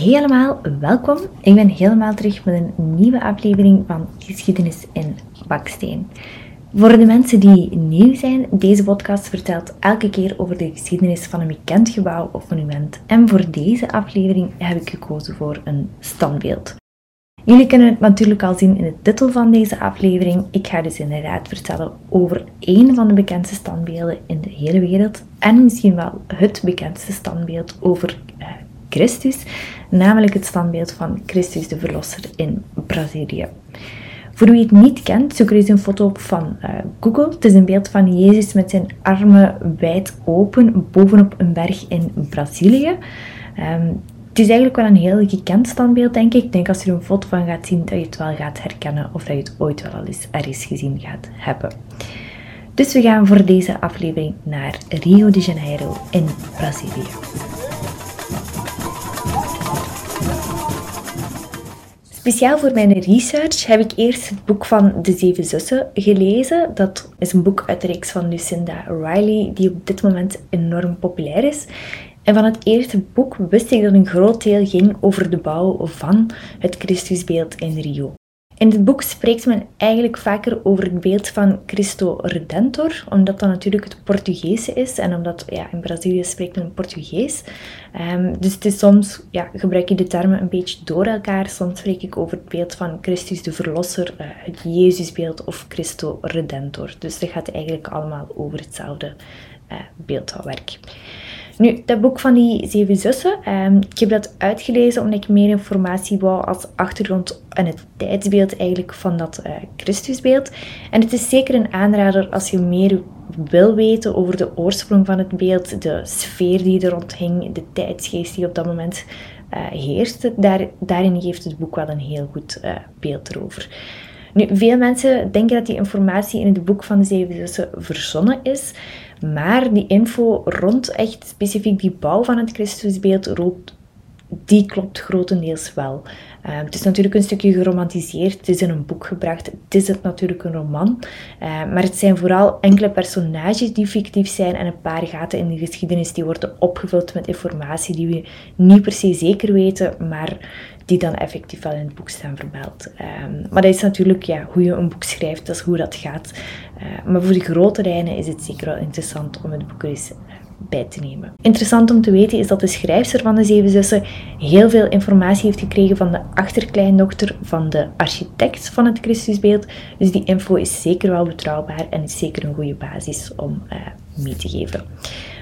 Helemaal welkom. Ik ben helemaal terug met een nieuwe aflevering van Geschiedenis in Baksteen. Voor de mensen die nieuw zijn, deze podcast vertelt elke keer over de geschiedenis van een bekend gebouw of monument. En voor deze aflevering heb ik gekozen voor een standbeeld. Jullie kunnen het natuurlijk al zien in de titel van deze aflevering. Ik ga dus inderdaad vertellen over één van de bekendste standbeelden in de hele wereld. En misschien wel het bekendste standbeeld over uh, Christus, namelijk het standbeeld van Christus de Verlosser in Brazilië. Voor wie het niet kent, zoek er eens een foto op van uh, Google. Het is een beeld van Jezus met zijn armen wijd open bovenop een berg in Brazilië. Um, het is eigenlijk wel een heel gekend standbeeld, denk ik. Ik denk als je er een foto van gaat zien, dat je het wel gaat herkennen of dat je het ooit wel al eens ergens gezien gaat hebben. Dus we gaan voor deze aflevering naar Rio de Janeiro in Brazilië. Speciaal voor mijn research heb ik eerst het boek van De Zeven Zussen gelezen. Dat is een boek uit de reeks van Lucinda Riley, die op dit moment enorm populair is. En van het eerste boek wist ik dat een groot deel ging over de bouw van het Christusbeeld in Rio. In het boek spreekt men eigenlijk vaker over het beeld van Cristo Redentor, omdat dat natuurlijk het Portugese is en omdat ja, in Brazilië spreekt men Portugees. Um, dus het is soms ja, gebruik je de termen een beetje door elkaar. Soms spreek ik over het beeld van Christus de Verlosser, uh, het Jezusbeeld of Cristo Redentor. Dus dat gaat eigenlijk allemaal over hetzelfde uh, beeldhouwwerk. Nu, dat boek van die zeven zussen, um, ik heb dat uitgelezen omdat ik meer informatie wou als achtergrond en het tijdsbeeld eigenlijk van dat uh, Christusbeeld. En het is zeker een aanrader als je meer wil weten over de oorsprong van het beeld, de sfeer die er rond hing, de tijdsgeest die op dat moment uh, heerste. Daar, daarin geeft het boek wel een heel goed uh, beeld erover. Nu, veel mensen denken dat die informatie in het boek van de zeven zussen verzonnen is. Maar die info rond echt specifiek die bouw van het Christusbeeld, die klopt grotendeels wel. Uh, het is natuurlijk een stukje geromantiseerd, het is in een boek gebracht, het is het natuurlijk een roman. Uh, maar het zijn vooral enkele personages die fictief zijn en een paar gaten in de geschiedenis die worden opgevuld met informatie die we niet per se zeker weten, maar die dan effectief wel in het boek staan vermeld. Um, maar dat is natuurlijk ja, hoe je een boek schrijft, dat is hoe dat gaat. Uh, maar voor de grote lijnen is het zeker wel interessant om het boek eens bij te nemen. Interessant om te weten is dat de schrijfster van de Zeven Zussen heel veel informatie heeft gekregen van de achterkleindochter van de architect van het Christusbeeld. Dus die info is zeker wel betrouwbaar en is zeker een goede basis om uh, mee te geven.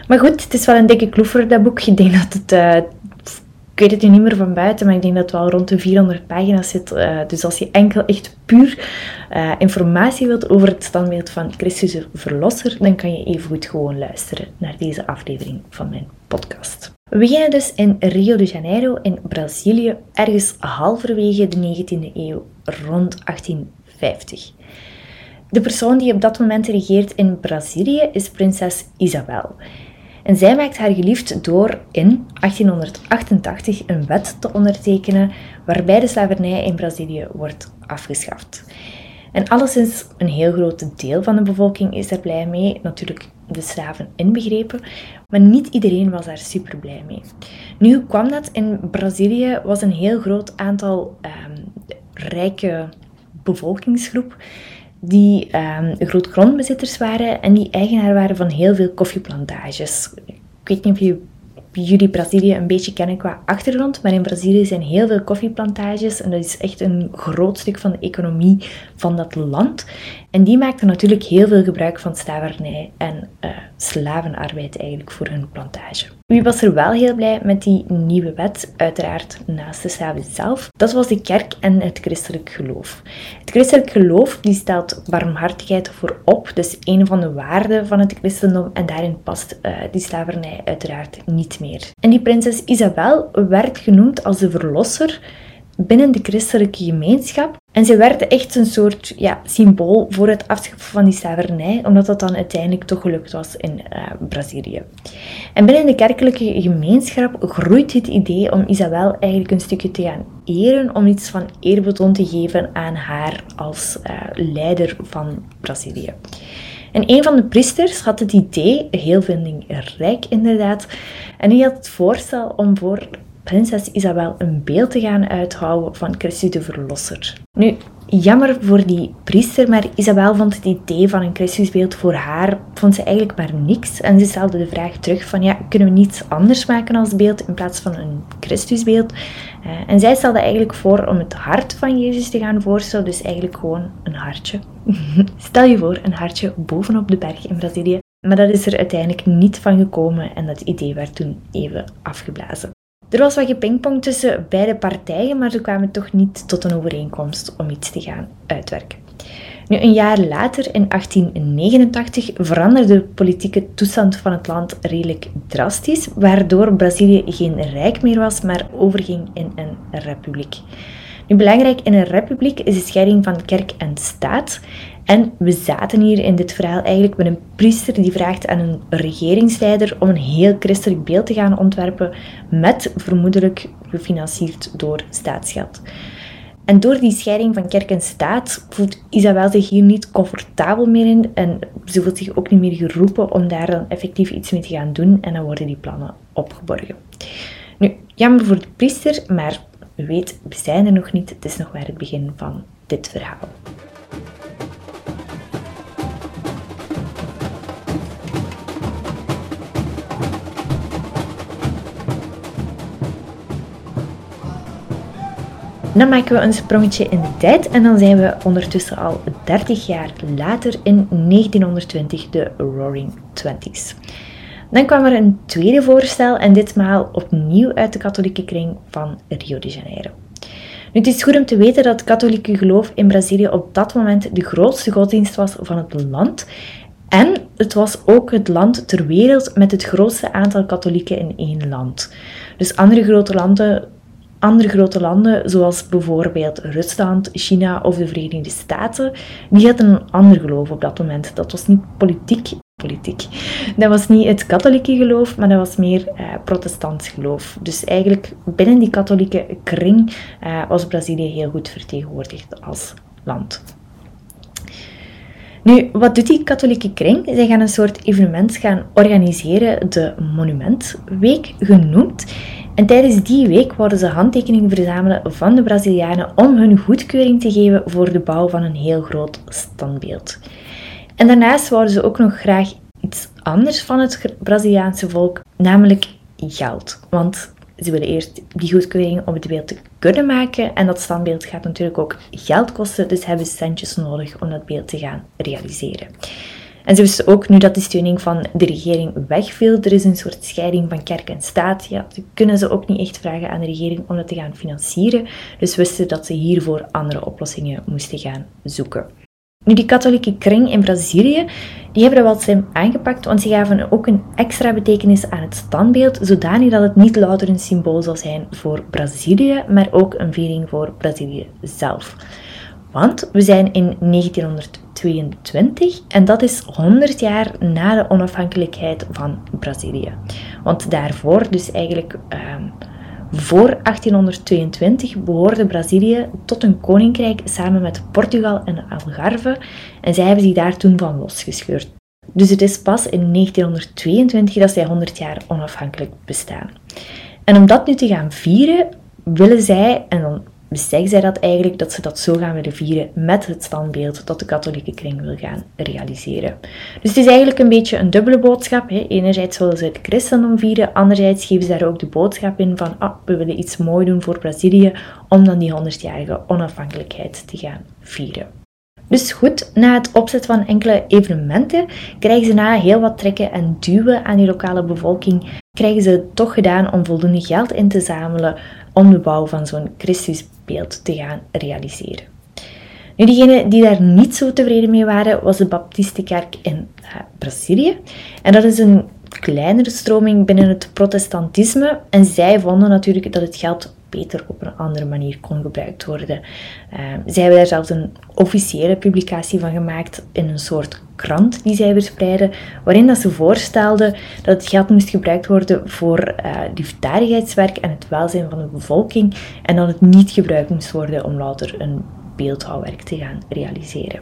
Maar goed, het is wel een dikke kloever, dat boek. Ik denk dat het ik weet het nu niet meer van buiten, maar ik denk dat het wel rond de 400 pagina's zit. Uh, dus als je enkel echt puur uh, informatie wilt over het standbeeld van Christus de Verlosser, dan kan je even goed gewoon luisteren naar deze aflevering van mijn podcast. We beginnen dus in Rio de Janeiro in Brazilië, ergens halverwege de 19e eeuw, rond 1850. De persoon die op dat moment regeert in Brazilië is prinses Isabel. En zij maakt haar geliefd door in 1888 een wet te ondertekenen waarbij de slavernij in Brazilië wordt afgeschaft. En alleszins een heel groot deel van de bevolking is er blij mee, natuurlijk de slaven inbegrepen, maar niet iedereen was daar super blij mee. Nu, kwam dat? In Brazilië was een heel groot aantal um, rijke bevolkingsgroep die um, grootgrondbezitters waren en die eigenaar waren van heel veel koffieplantages. Ik weet niet of jullie Brazilië een beetje kennen qua achtergrond, maar in Brazilië zijn heel veel koffieplantages en dat is echt een groot stuk van de economie van dat land. En die maakten natuurlijk heel veel gebruik van slavernij en uh, slavenarbeid eigenlijk voor hun plantage. Wie was er wel heel blij met die nieuwe wet? Uiteraard naast de slaven zelf. Dat was de kerk en het christelijk geloof. Het christelijk geloof die stelt barmhartigheid voorop, dus een van de waarden van het christendom en daarin past uh, die slavernij uiteraard niet meer. En die prinses Isabel werd genoemd als de verlosser binnen de christelijke gemeenschap. En ze werd echt een soort ja, symbool voor het afschaffen van die slavernij, omdat dat dan uiteindelijk toch gelukt was in uh, Brazilië. En binnen de kerkelijke gemeenschap groeit het idee om Isabel eigenlijk een stukje te gaan eren, om iets van eerbetoon te geven aan haar als uh, leider van Brazilië. En een van de priesters had het idee, heel vindingrijk inderdaad, en die had het voorstel om voor prinses Isabel een beeld te gaan uithouden van Christus de Verlosser. Nu, jammer voor die priester, maar Isabel vond het idee van een Christusbeeld voor haar, vond ze eigenlijk maar niks. En ze stelde de vraag terug van, ja, kunnen we niets anders maken als beeld in plaats van een Christusbeeld? Uh, en zij stelde eigenlijk voor om het hart van Jezus te gaan voorstellen, dus eigenlijk gewoon een hartje. Stel je voor, een hartje bovenop de berg in Brazilië. Maar dat is er uiteindelijk niet van gekomen en dat idee werd toen even afgeblazen. Er was wat gepingpong tussen beide partijen, maar ze kwamen toch niet tot een overeenkomst om iets te gaan uitwerken. Nu, een jaar later, in 1889, veranderde de politieke toestand van het land redelijk drastisch, waardoor Brazilië geen rijk meer was, maar overging in een republiek. Nu, belangrijk in een republiek is de scheiding van kerk en staat. En we zaten hier in dit verhaal eigenlijk met een priester die vraagt aan een regeringsleider om een heel christelijk beeld te gaan ontwerpen, met vermoedelijk gefinancierd door staatsgeld. En door die scheiding van kerk en staat voelt Isabel zich hier niet comfortabel meer in en ze voelt zich ook niet meer geroepen om daar dan effectief iets mee te gaan doen en dan worden die plannen opgeborgen. Nu, jammer voor de priester, maar weet, we zijn er nog niet. Het is nog maar het begin van dit verhaal. Dan maken we een sprongetje in de tijd en dan zijn we ondertussen al 30 jaar later in 1920, de Roaring Twenties. Dan kwam er een tweede voorstel en ditmaal opnieuw uit de katholieke kring van Rio de Janeiro. Nu, het is goed om te weten dat het katholieke geloof in Brazilië op dat moment de grootste godsdienst was van het land. En het was ook het land ter wereld met het grootste aantal katholieken in één land. Dus andere grote landen andere grote landen, zoals bijvoorbeeld Rusland, China of de Verenigde Staten, die hadden een ander geloof op dat moment. Dat was niet politiek, politiek. Dat was niet het katholieke geloof, maar dat was meer eh, protestants geloof. Dus eigenlijk binnen die katholieke kring eh, was Brazilië heel goed vertegenwoordigd als land. Nu, wat doet die katholieke kring? Zij gaan een soort evenement gaan organiseren, de Monumentweek genoemd. En tijdens die week worden ze handtekeningen verzamelen van de Brazilianen om hun goedkeuring te geven voor de bouw van een heel groot standbeeld. En daarnaast wouden ze ook nog graag iets anders van het Braziliaanse volk, namelijk geld. Want ze willen eerst die goedkeuring om het beeld te kunnen maken. En dat standbeeld gaat natuurlijk ook geld kosten, dus hebben ze centjes nodig om dat beeld te gaan realiseren. En ze wisten ook nu dat die steuning van de regering wegviel. Er is een soort scheiding van kerk en staat. Ja, kunnen ze ook niet echt vragen aan de regering om dat te gaan financieren. Dus wisten dat ze hiervoor andere oplossingen moesten gaan zoeken. Nu, die katholieke kring in Brazilië, die hebben dat wel slim aangepakt, want ze gaven ook een extra betekenis aan het standbeeld, zodanig dat het niet louter een symbool zal zijn voor Brazilië, maar ook een viering voor Brazilië zelf. Want we zijn in 1922 en dat is 100 jaar na de onafhankelijkheid van Brazilië. Want daarvoor, dus eigenlijk ehm, voor 1822, behoorde Brazilië tot een koninkrijk samen met Portugal en Algarve en zij hebben zich daar toen van losgescheurd. Dus het is pas in 1922 dat zij 100 jaar onafhankelijk bestaan. En om dat nu te gaan vieren, willen zij, en dan zeggen zij dat eigenlijk, dat ze dat zo gaan willen vieren met het standbeeld dat de katholieke kring wil gaan realiseren. Dus het is eigenlijk een beetje een dubbele boodschap. Hè. Enerzijds willen ze het christendom vieren, anderzijds geven ze daar ook de boodschap in van ah, we willen iets mooi doen voor Brazilië om dan die 100-jarige onafhankelijkheid te gaan vieren. Dus goed, na het opzetten van enkele evenementen krijgen ze na heel wat trekken en duwen aan die lokale bevolking, krijgen ze het toch gedaan om voldoende geld in te zamelen om de bouw van zo'n Christusbeeld te gaan realiseren. Nu, diegenen die daar niet zo tevreden mee waren, was de Baptistenkerk in uh, Brazilië. En dat is een kleinere stroming binnen het protestantisme. En zij vonden natuurlijk dat het geld beter op een andere manier kon gebruikt worden. Uh, zij hebben daar zelfs een officiële publicatie van gemaakt in een soort krant die zij verspreidden, waarin dat ze voorstelden dat het geld moest gebruikt worden voor uh, liefdadigheidswerk en het welzijn van de bevolking en dat het niet gebruikt moest worden om louter een beeldhouwwerk te gaan realiseren.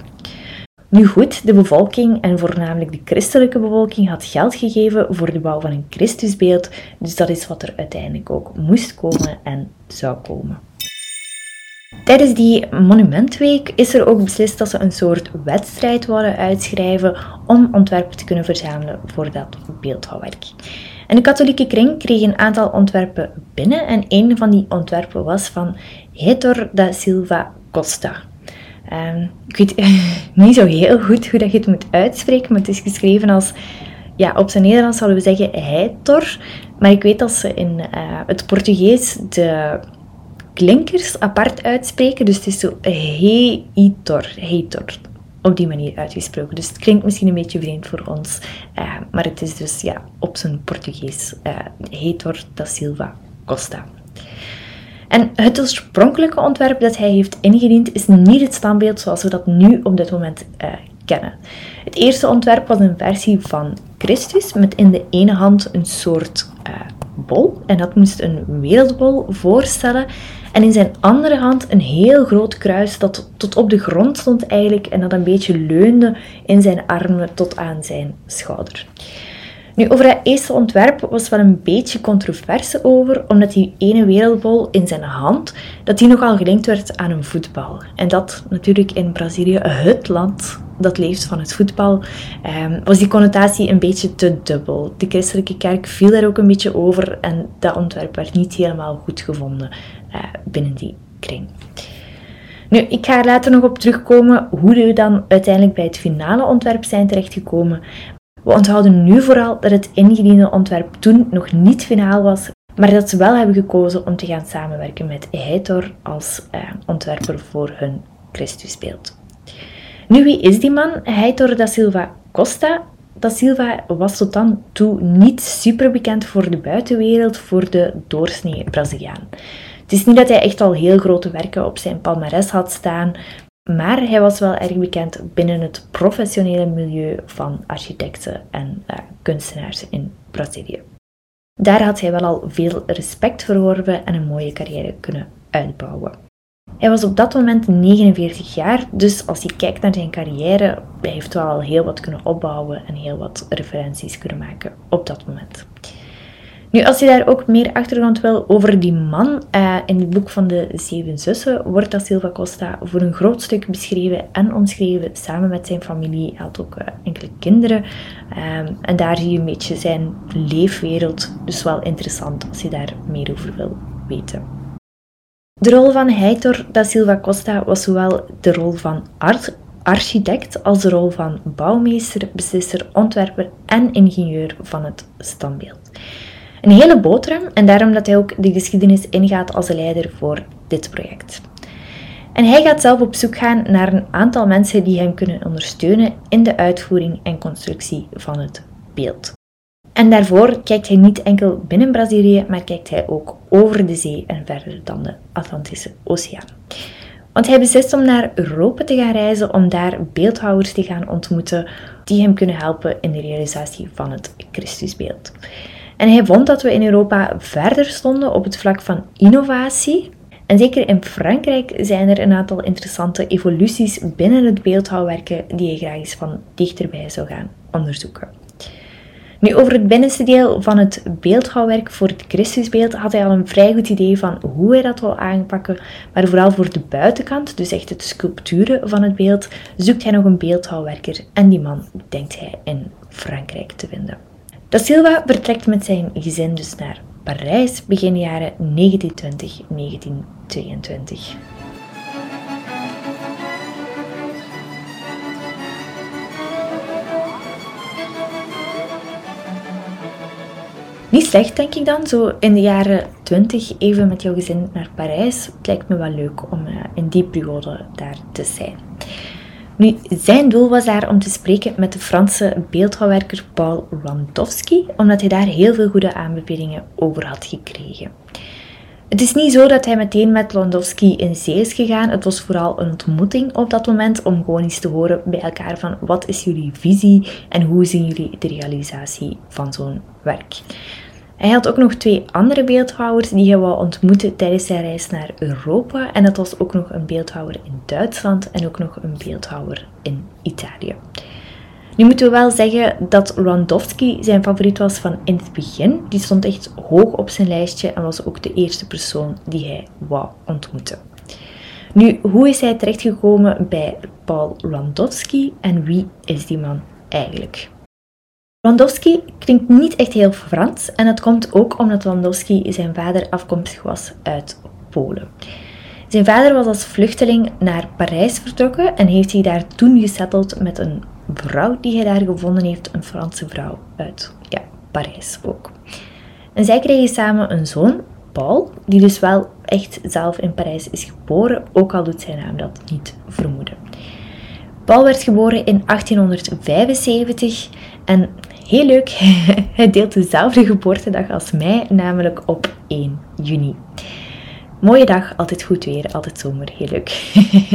Nu goed, de bevolking en voornamelijk de christelijke bevolking had geld gegeven voor de bouw van een Christusbeeld, dus dat is wat er uiteindelijk ook moest komen en zou komen. Tijdens die Monumentweek is er ook beslist dat ze een soort wedstrijd wilden uitschrijven om ontwerpen te kunnen verzamelen voor dat beeldhouwwerk. En de katholieke kring kreeg een aantal ontwerpen binnen en een van die ontwerpen was van Heitor da Silva Costa. Um, ik weet niet zo heel goed hoe dat je het moet uitspreken, maar het is geschreven als, ja, op zijn Nederlands zouden we zeggen Heitor, maar ik weet dat ze in uh, het Portugees de klinkers apart uitspreken. Dus het is zo heitor, heitor. Op die manier uitgesproken. Dus het klinkt misschien een beetje vreemd voor ons. Uh, maar het is dus ja, op zijn Portugees. Uh, heitor da Silva Costa. En het oorspronkelijke ontwerp dat hij heeft ingediend is niet het standbeeld zoals we dat nu op dit moment uh, kennen. Het eerste ontwerp was een versie van Christus met in de ene hand een soort bol. En dat moest een wereldbol voorstellen. En in zijn andere hand een heel groot kruis dat tot op de grond stond eigenlijk en dat een beetje leunde in zijn armen tot aan zijn schouder. Nu, over dat eerste ontwerp was wel een beetje controverse over, omdat die ene wereldbol in zijn hand, dat die nogal gelinkt werd aan een voetbal. En dat natuurlijk in Brazilië, het land dat leeft van het voetbal, ehm, was die connotatie een beetje te dubbel. De christelijke kerk viel daar ook een beetje over en dat ontwerp werd niet helemaal goed gevonden uh, binnen die kring. Nu, ik ga er later nog op terugkomen hoe we dan uiteindelijk bij het finale ontwerp zijn terechtgekomen. We onthouden nu vooral dat het ingediende ontwerp toen nog niet finaal was, maar dat ze wel hebben gekozen om te gaan samenwerken met Heitor als uh, ontwerper voor hun Christusbeeld. Nu, wie is die man? Heitor da Silva Costa. Da Silva was tot dan toe niet super bekend voor de buitenwereld, voor de doorsnee Braziliaan. Het is niet dat hij echt al heel grote werken op zijn palmares had staan, maar hij was wel erg bekend binnen het professionele milieu van architecten en uh, kunstenaars in Brazilië. Daar had hij wel al veel respect verworven en een mooie carrière kunnen uitbouwen. Hij was op dat moment 49 jaar, dus als je kijkt naar zijn carrière, hij heeft wel al heel wat kunnen opbouwen en heel wat referenties kunnen maken op dat moment. Nu, als je daar ook meer achtergrond wil over die man, uh, in het boek van de Zeven Zussen wordt dat Silva Costa voor een groot stuk beschreven en omschreven samen met zijn familie. Hij had ook uh, enkele kinderen. Um, en daar zie je een beetje zijn leefwereld. Dus wel interessant als je daar meer over wil weten. De rol van Heitor da Silva Costa was zowel de rol van architect als de rol van bouwmeester, beslisser, ontwerper en ingenieur van het standbeeld. Een hele boterham en daarom dat hij ook de geschiedenis ingaat als de leider voor dit project. En hij gaat zelf op zoek gaan naar een aantal mensen die hem kunnen ondersteunen in de uitvoering en constructie van het beeld. En daarvoor kijkt hij niet enkel binnen Brazilië, maar kijkt hij ook over de zee en verder dan de Atlantische Oceaan. Want hij beslist om naar Europa te gaan reizen om daar beeldhouwers te gaan ontmoeten die hem kunnen helpen in de realisatie van het Christusbeeld. En hij vond dat we in Europa verder stonden op het vlak van innovatie. En zeker in Frankrijk zijn er een aantal interessante evoluties binnen het beeldhouwwerken die hij graag eens van dichterbij zou gaan onderzoeken. Nu, over het binnenste deel van het beeldhouwwerk voor het Christusbeeld had hij al een vrij goed idee van hoe hij dat wil aanpakken, maar vooral voor de buitenkant, dus echt het sculpturen van het beeld, zoekt hij nog een beeldhouwwerker en die man denkt hij in Frankrijk te vinden. Da Silva vertrekt met zijn gezin dus naar Parijs begin jaren 1920-1922. Niet slecht, denk ik dan, zo in de jaren 20 even met jouw gezin naar Parijs. Het lijkt me wel leuk om eh, in die periode daar te zijn. Nu, zijn doel was daar om te spreken met de Franse beeldhouwwerker Paul Randowski, omdat hij daar heel veel goede aanbevelingen over had gekregen. Het is niet zo dat hij meteen met Landowski in zee is gegaan. Het was vooral een ontmoeting op dat moment om gewoon eens te horen bij elkaar van wat is jullie visie en hoe zien jullie de realisatie van zo'n werk. Hij had ook nog twee andere beeldhouwers die hij wou ontmoeten tijdens zijn reis naar Europa. En dat was ook nog een beeldhouwer in Duitsland en ook nog een beeldhouwer in Italië. Nu moeten we wel zeggen dat Rondowski zijn favoriet was van in het begin. Die stond echt hoog op zijn lijstje en was ook de eerste persoon die hij wou ontmoeten. Nu, hoe is hij terechtgekomen bij Paul Rondowski en wie is die man eigenlijk? Rondowski klinkt niet echt heel Frans en dat komt ook omdat Rondowski zijn vader afkomstig was uit Polen. Zijn vader was als vluchteling naar Parijs vertrokken en heeft zich daar toen gesetteld met een vrouw die hij daar gevonden heeft, een Franse vrouw uit ja, Parijs ook. En zij kregen samen een zoon, Paul, die dus wel echt zelf in Parijs is geboren, ook al doet zijn naam dat niet vermoeden. Paul werd geboren in 1875 en heel leuk, hij deelt dezelfde geboortedag als mij, namelijk op 1 juni. Mooie dag, altijd goed weer, altijd zomer, heel leuk.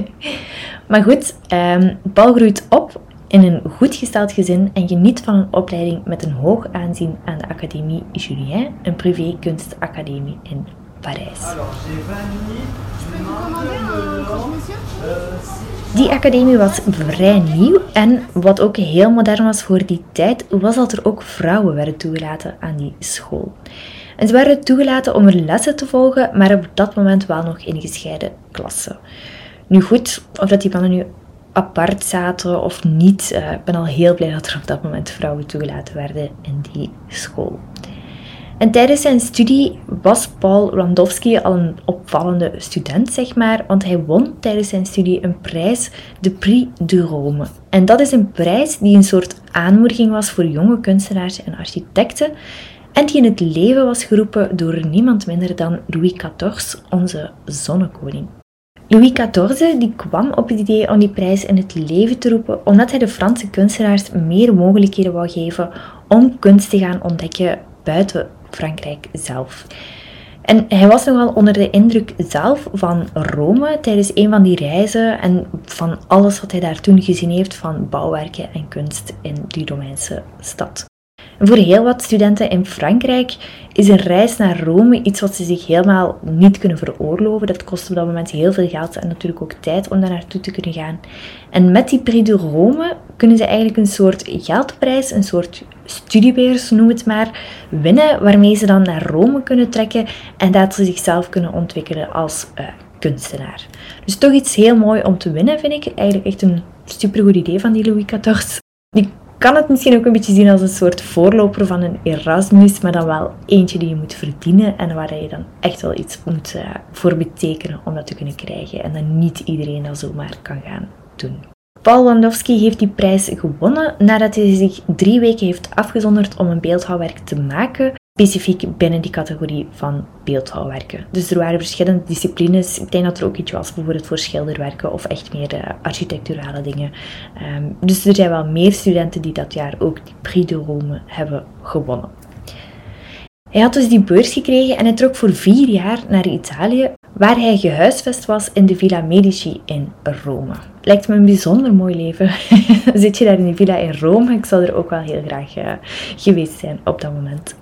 maar goed, um, Paul groeit op in een goed gesteld gezin en geniet van een opleiding met een hoog aanzien aan de Académie Julien, een privé kunstacademie in Parijs. Die academie was vrij nieuw en wat ook heel modern was voor die tijd, was dat er ook vrouwen werden toegelaten aan die school. En ze werden toegelaten om er lessen te volgen, maar op dat moment wel nog in gescheiden klassen. Nu goed, of dat die mannen nu apart zaten of niet, uh, ik ben al heel blij dat er op dat moment vrouwen toegelaten werden in die school. En tijdens zijn studie was Paul Randowski al een opvallende student, zeg maar, want hij won tijdens zijn studie een prijs, de Prix de Rome. En dat is een prijs die een soort aanmoediging was voor jonge kunstenaars en architecten en die in het leven was geroepen door niemand minder dan Louis XIV, onze zonnekoning. Louis XIV die kwam op het idee om die prijs in het leven te roepen omdat hij de Franse kunstenaars meer mogelijkheden wou geven om kunst te gaan ontdekken buiten Frankrijk zelf. En hij was nogal onder de indruk zelf van Rome tijdens een van die reizen en van alles wat hij daar toen gezien heeft van bouwwerken en kunst in die Romeinse stad. Voor heel wat studenten in Frankrijk is een reis naar Rome iets wat ze zich helemaal niet kunnen veroorloven. Dat kost op dat moment heel veel geld en natuurlijk ook tijd om daar naartoe te kunnen gaan. En met die Prix de Rome kunnen ze eigenlijk een soort geldprijs, een soort studiebeurs, noem het maar, winnen, waarmee ze dan naar Rome kunnen trekken en dat ze zichzelf kunnen ontwikkelen als uh, kunstenaar. Dus toch iets heel mooi om te winnen, vind ik. Eigenlijk echt een supergoed idee van die Louis XIV. Die kan het misschien ook een beetje zien als een soort voorloper van een Erasmus, maar dan wel eentje die je moet verdienen en waar je dan echt wel iets moet uh, voor betekenen om dat te kunnen krijgen. En dat niet iedereen dat zomaar kan gaan doen. Paul Wandowski heeft die prijs gewonnen nadat hij zich drie weken heeft afgezonderd om een beeldhouwwerk te maken, specifiek binnen die categorie van beeldhouwwerken. Dus er waren verschillende disciplines. Ik denk dat er ook iets was bijvoorbeeld voor schilderwerken of echt meer uh, architecturale dingen. Um, dus er zijn wel meer studenten die dat jaar ook die Prix de Rome hebben gewonnen. Hij had dus die beurs gekregen en hij trok voor vier jaar naar Italië, waar hij gehuisvest was in de Villa Medici in Rome. Lijkt me een bijzonder mooi leven. Zit je daar in die villa in Rome? Ik zou er ook wel heel graag uh, geweest zijn op dat moment.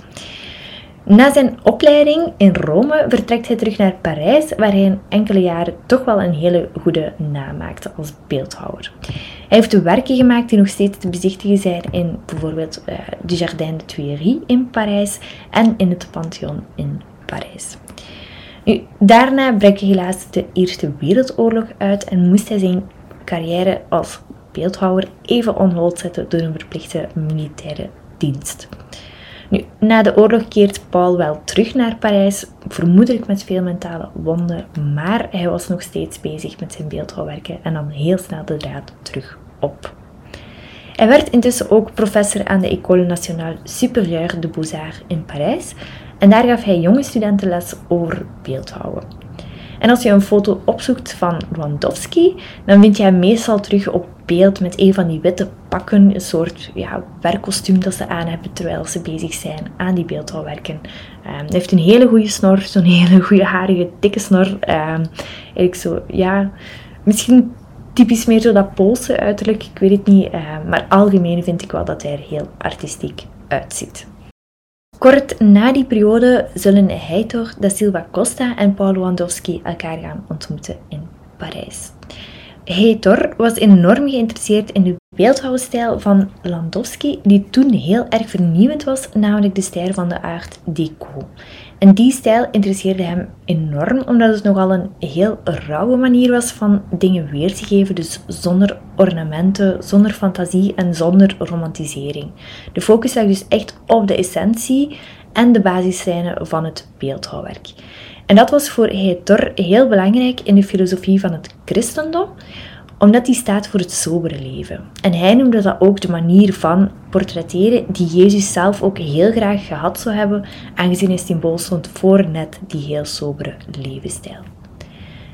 Na zijn opleiding in Rome vertrekt hij terug naar Parijs, waar hij een enkele jaren toch wel een hele goede naam maakte als beeldhouwer. Hij heeft werken gemaakt die nog steeds te bezichtigen zijn in bijvoorbeeld uh, de Jardin de Tuileries in Parijs en in het Pantheon in Parijs. Nu, daarna brak helaas de Eerste Wereldoorlog uit en moest hij zijn carrière als beeldhouwer even on hold zetten door een verplichte militaire dienst. Na de oorlog keert Paul wel terug naar Parijs, vermoedelijk met veel mentale wonden, maar hij was nog steeds bezig met zijn beeldhouwwerken en nam heel snel de draad terug op. Hij werd intussen ook professor aan de École Nationale Supérieure de Beaux-Arts in Parijs en daar gaf hij jonge studenten les over beeldhouwen. En als je een foto opzoekt van Rwandowski, dan vind je hem meestal terug op beeld met een van die witte pakken, een soort ja, werkkostuum dat ze aan hebben terwijl ze bezig zijn aan die beeldhouwwerken. Um, hij heeft een hele goede snor, zo'n hele goede harige, dikke snor. Um, eigenlijk zo, ja, misschien typisch meer zo dat Poolse uiterlijk, ik weet het niet. Uh, maar algemeen vind ik wel dat hij er heel artistiek uitziet. Kort na die periode zullen Heitor da Silva Costa en Paul Lewandowski elkaar gaan ontmoeten in Parijs. Heitor was enorm geïnteresseerd in de beeldhouwstijl van Landowski, die toen heel erg vernieuwend was, namelijk de stijl van de art déco. En die stijl interesseerde hem enorm, omdat het nogal een heel rauwe manier was van dingen weer te geven, dus zonder ornamenten, zonder fantasie en zonder romantisering. De focus lag dus echt op de essentie en de basislijnen van het beeldhouwwerk. En dat was voor Heitor heel belangrijk in de filosofie van het christendom, omdat die staat voor het sobere leven. En hij noemde dat ook de manier van portretteren die Jezus zelf ook heel graag gehad zou hebben, aangezien hij symbool stond voor net die heel sobere levensstijl.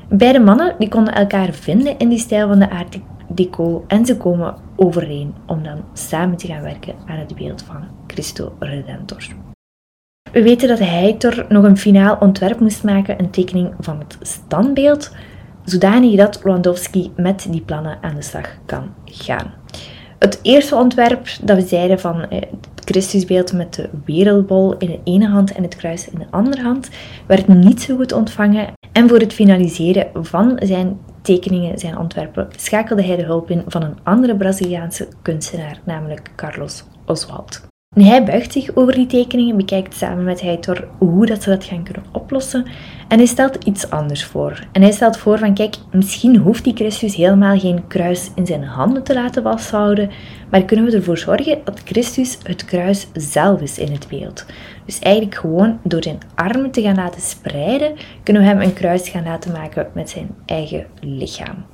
Beide mannen die konden elkaar vinden in die stijl van de Art Deco en ze komen overeen om dan samen te gaan werken aan het beeld van Christo Redentor. We weten dat Heitor nog een finaal ontwerp moest maken, een tekening van het standbeeld, zodanig dat Lewandowski met die plannen aan de slag kan gaan. Het eerste ontwerp dat we zeiden van eh, het Christusbeeld met de wereldbol in de ene hand en het kruis in de andere hand, werd niet zo goed ontvangen. En voor het finaliseren van zijn tekeningen, zijn ontwerpen, schakelde hij de hulp in van een andere Braziliaanse kunstenaar, namelijk Carlos Oswald. Hij buigt zich over die tekeningen, bekijkt samen met Heitor hoe dat ze dat gaan kunnen oplossen en hij stelt iets anders voor. En hij stelt voor van kijk, misschien hoeft die Christus helemaal geen kruis in zijn handen te laten vasthouden, maar kunnen we ervoor zorgen dat Christus het kruis zelf is in het beeld. Dus eigenlijk gewoon door zijn armen te gaan laten spreiden, kunnen we hem een kruis gaan laten maken met zijn eigen lichaam.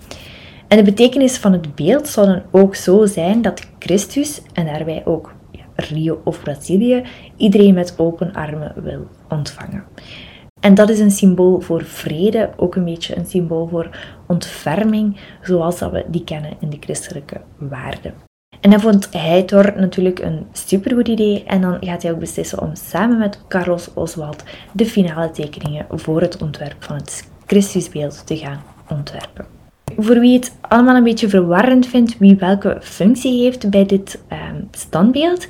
En de betekenis van het beeld zal dan ook zo zijn dat Christus, en daarbij ook Rio of Brazilië, iedereen met open armen wil ontvangen. En dat is een symbool voor vrede, ook een beetje een symbool voor ontferming, zoals dat we die kennen in de christelijke waarden. En dan vond Heitor natuurlijk een supergoed idee en dan gaat hij ook beslissen om samen met Carlos Oswald de finale tekeningen voor het ontwerp van het Christusbeeld te gaan ontwerpen. Voor wie het allemaal een beetje verwarrend vindt wie welke functie heeft bij dit ehm, standbeeld,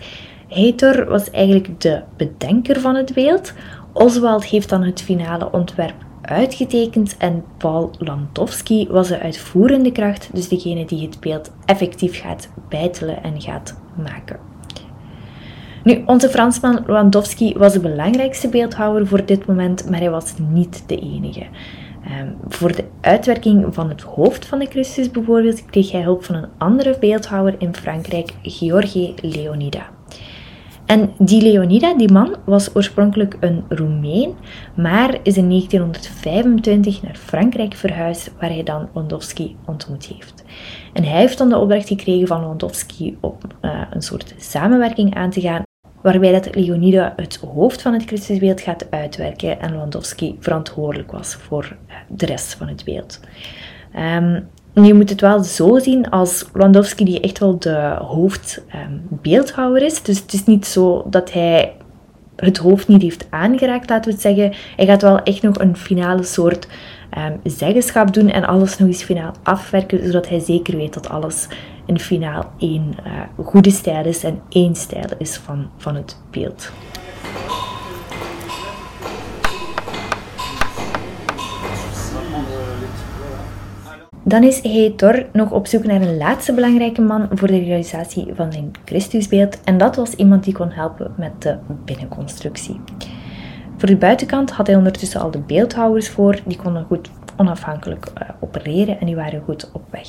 Heitor was eigenlijk de bedenker van het beeld. Oswald heeft dan het finale ontwerp uitgetekend en Paul Landowski was de uitvoerende kracht, dus degene die het beeld effectief gaat bijtelen en gaat maken. Nu, onze Fransman Landowski was de belangrijkste beeldhouwer voor dit moment, maar hij was niet de enige. Ehm, voor de uitwerking van het hoofd van de Christus bijvoorbeeld kreeg hij hulp van een andere beeldhouwer in Frankrijk, George Leonida. En die Leonida, die man, was oorspronkelijk een Roemeen, maar is in 1925 naar Frankrijk verhuisd, waar hij dan Lewandowski ontmoet heeft. En hij heeft dan de opdracht gekregen van Lewandowski om uh, een soort samenwerking aan te gaan waarbij dat Leonida het hoofd van het Christusbeeld gaat uitwerken en Lewandowski verantwoordelijk was voor eh, de rest van het beeld. Um, je moet het wel zo zien als Lewandowski die echt wel de hoofdbeeldhouwer is. Dus het is niet zo dat hij het hoofd niet heeft aangeraakt, laten we het zeggen. Hij gaat wel echt nog een finale soort um, zeggenschap doen en alles nog eens finaal afwerken, zodat hij zeker weet dat alles in finaal één uh, goede stijl is en één stijl is van, van het beeld. Dan is Heitor nog op zoek naar een laatste belangrijke man voor de realisatie van zijn Christusbeeld en dat was iemand die kon helpen met de binnenconstructie. Voor de buitenkant had hij ondertussen al de beeldhouwers voor, die konden goed onafhankelijk uh, opereren en die waren goed op weg.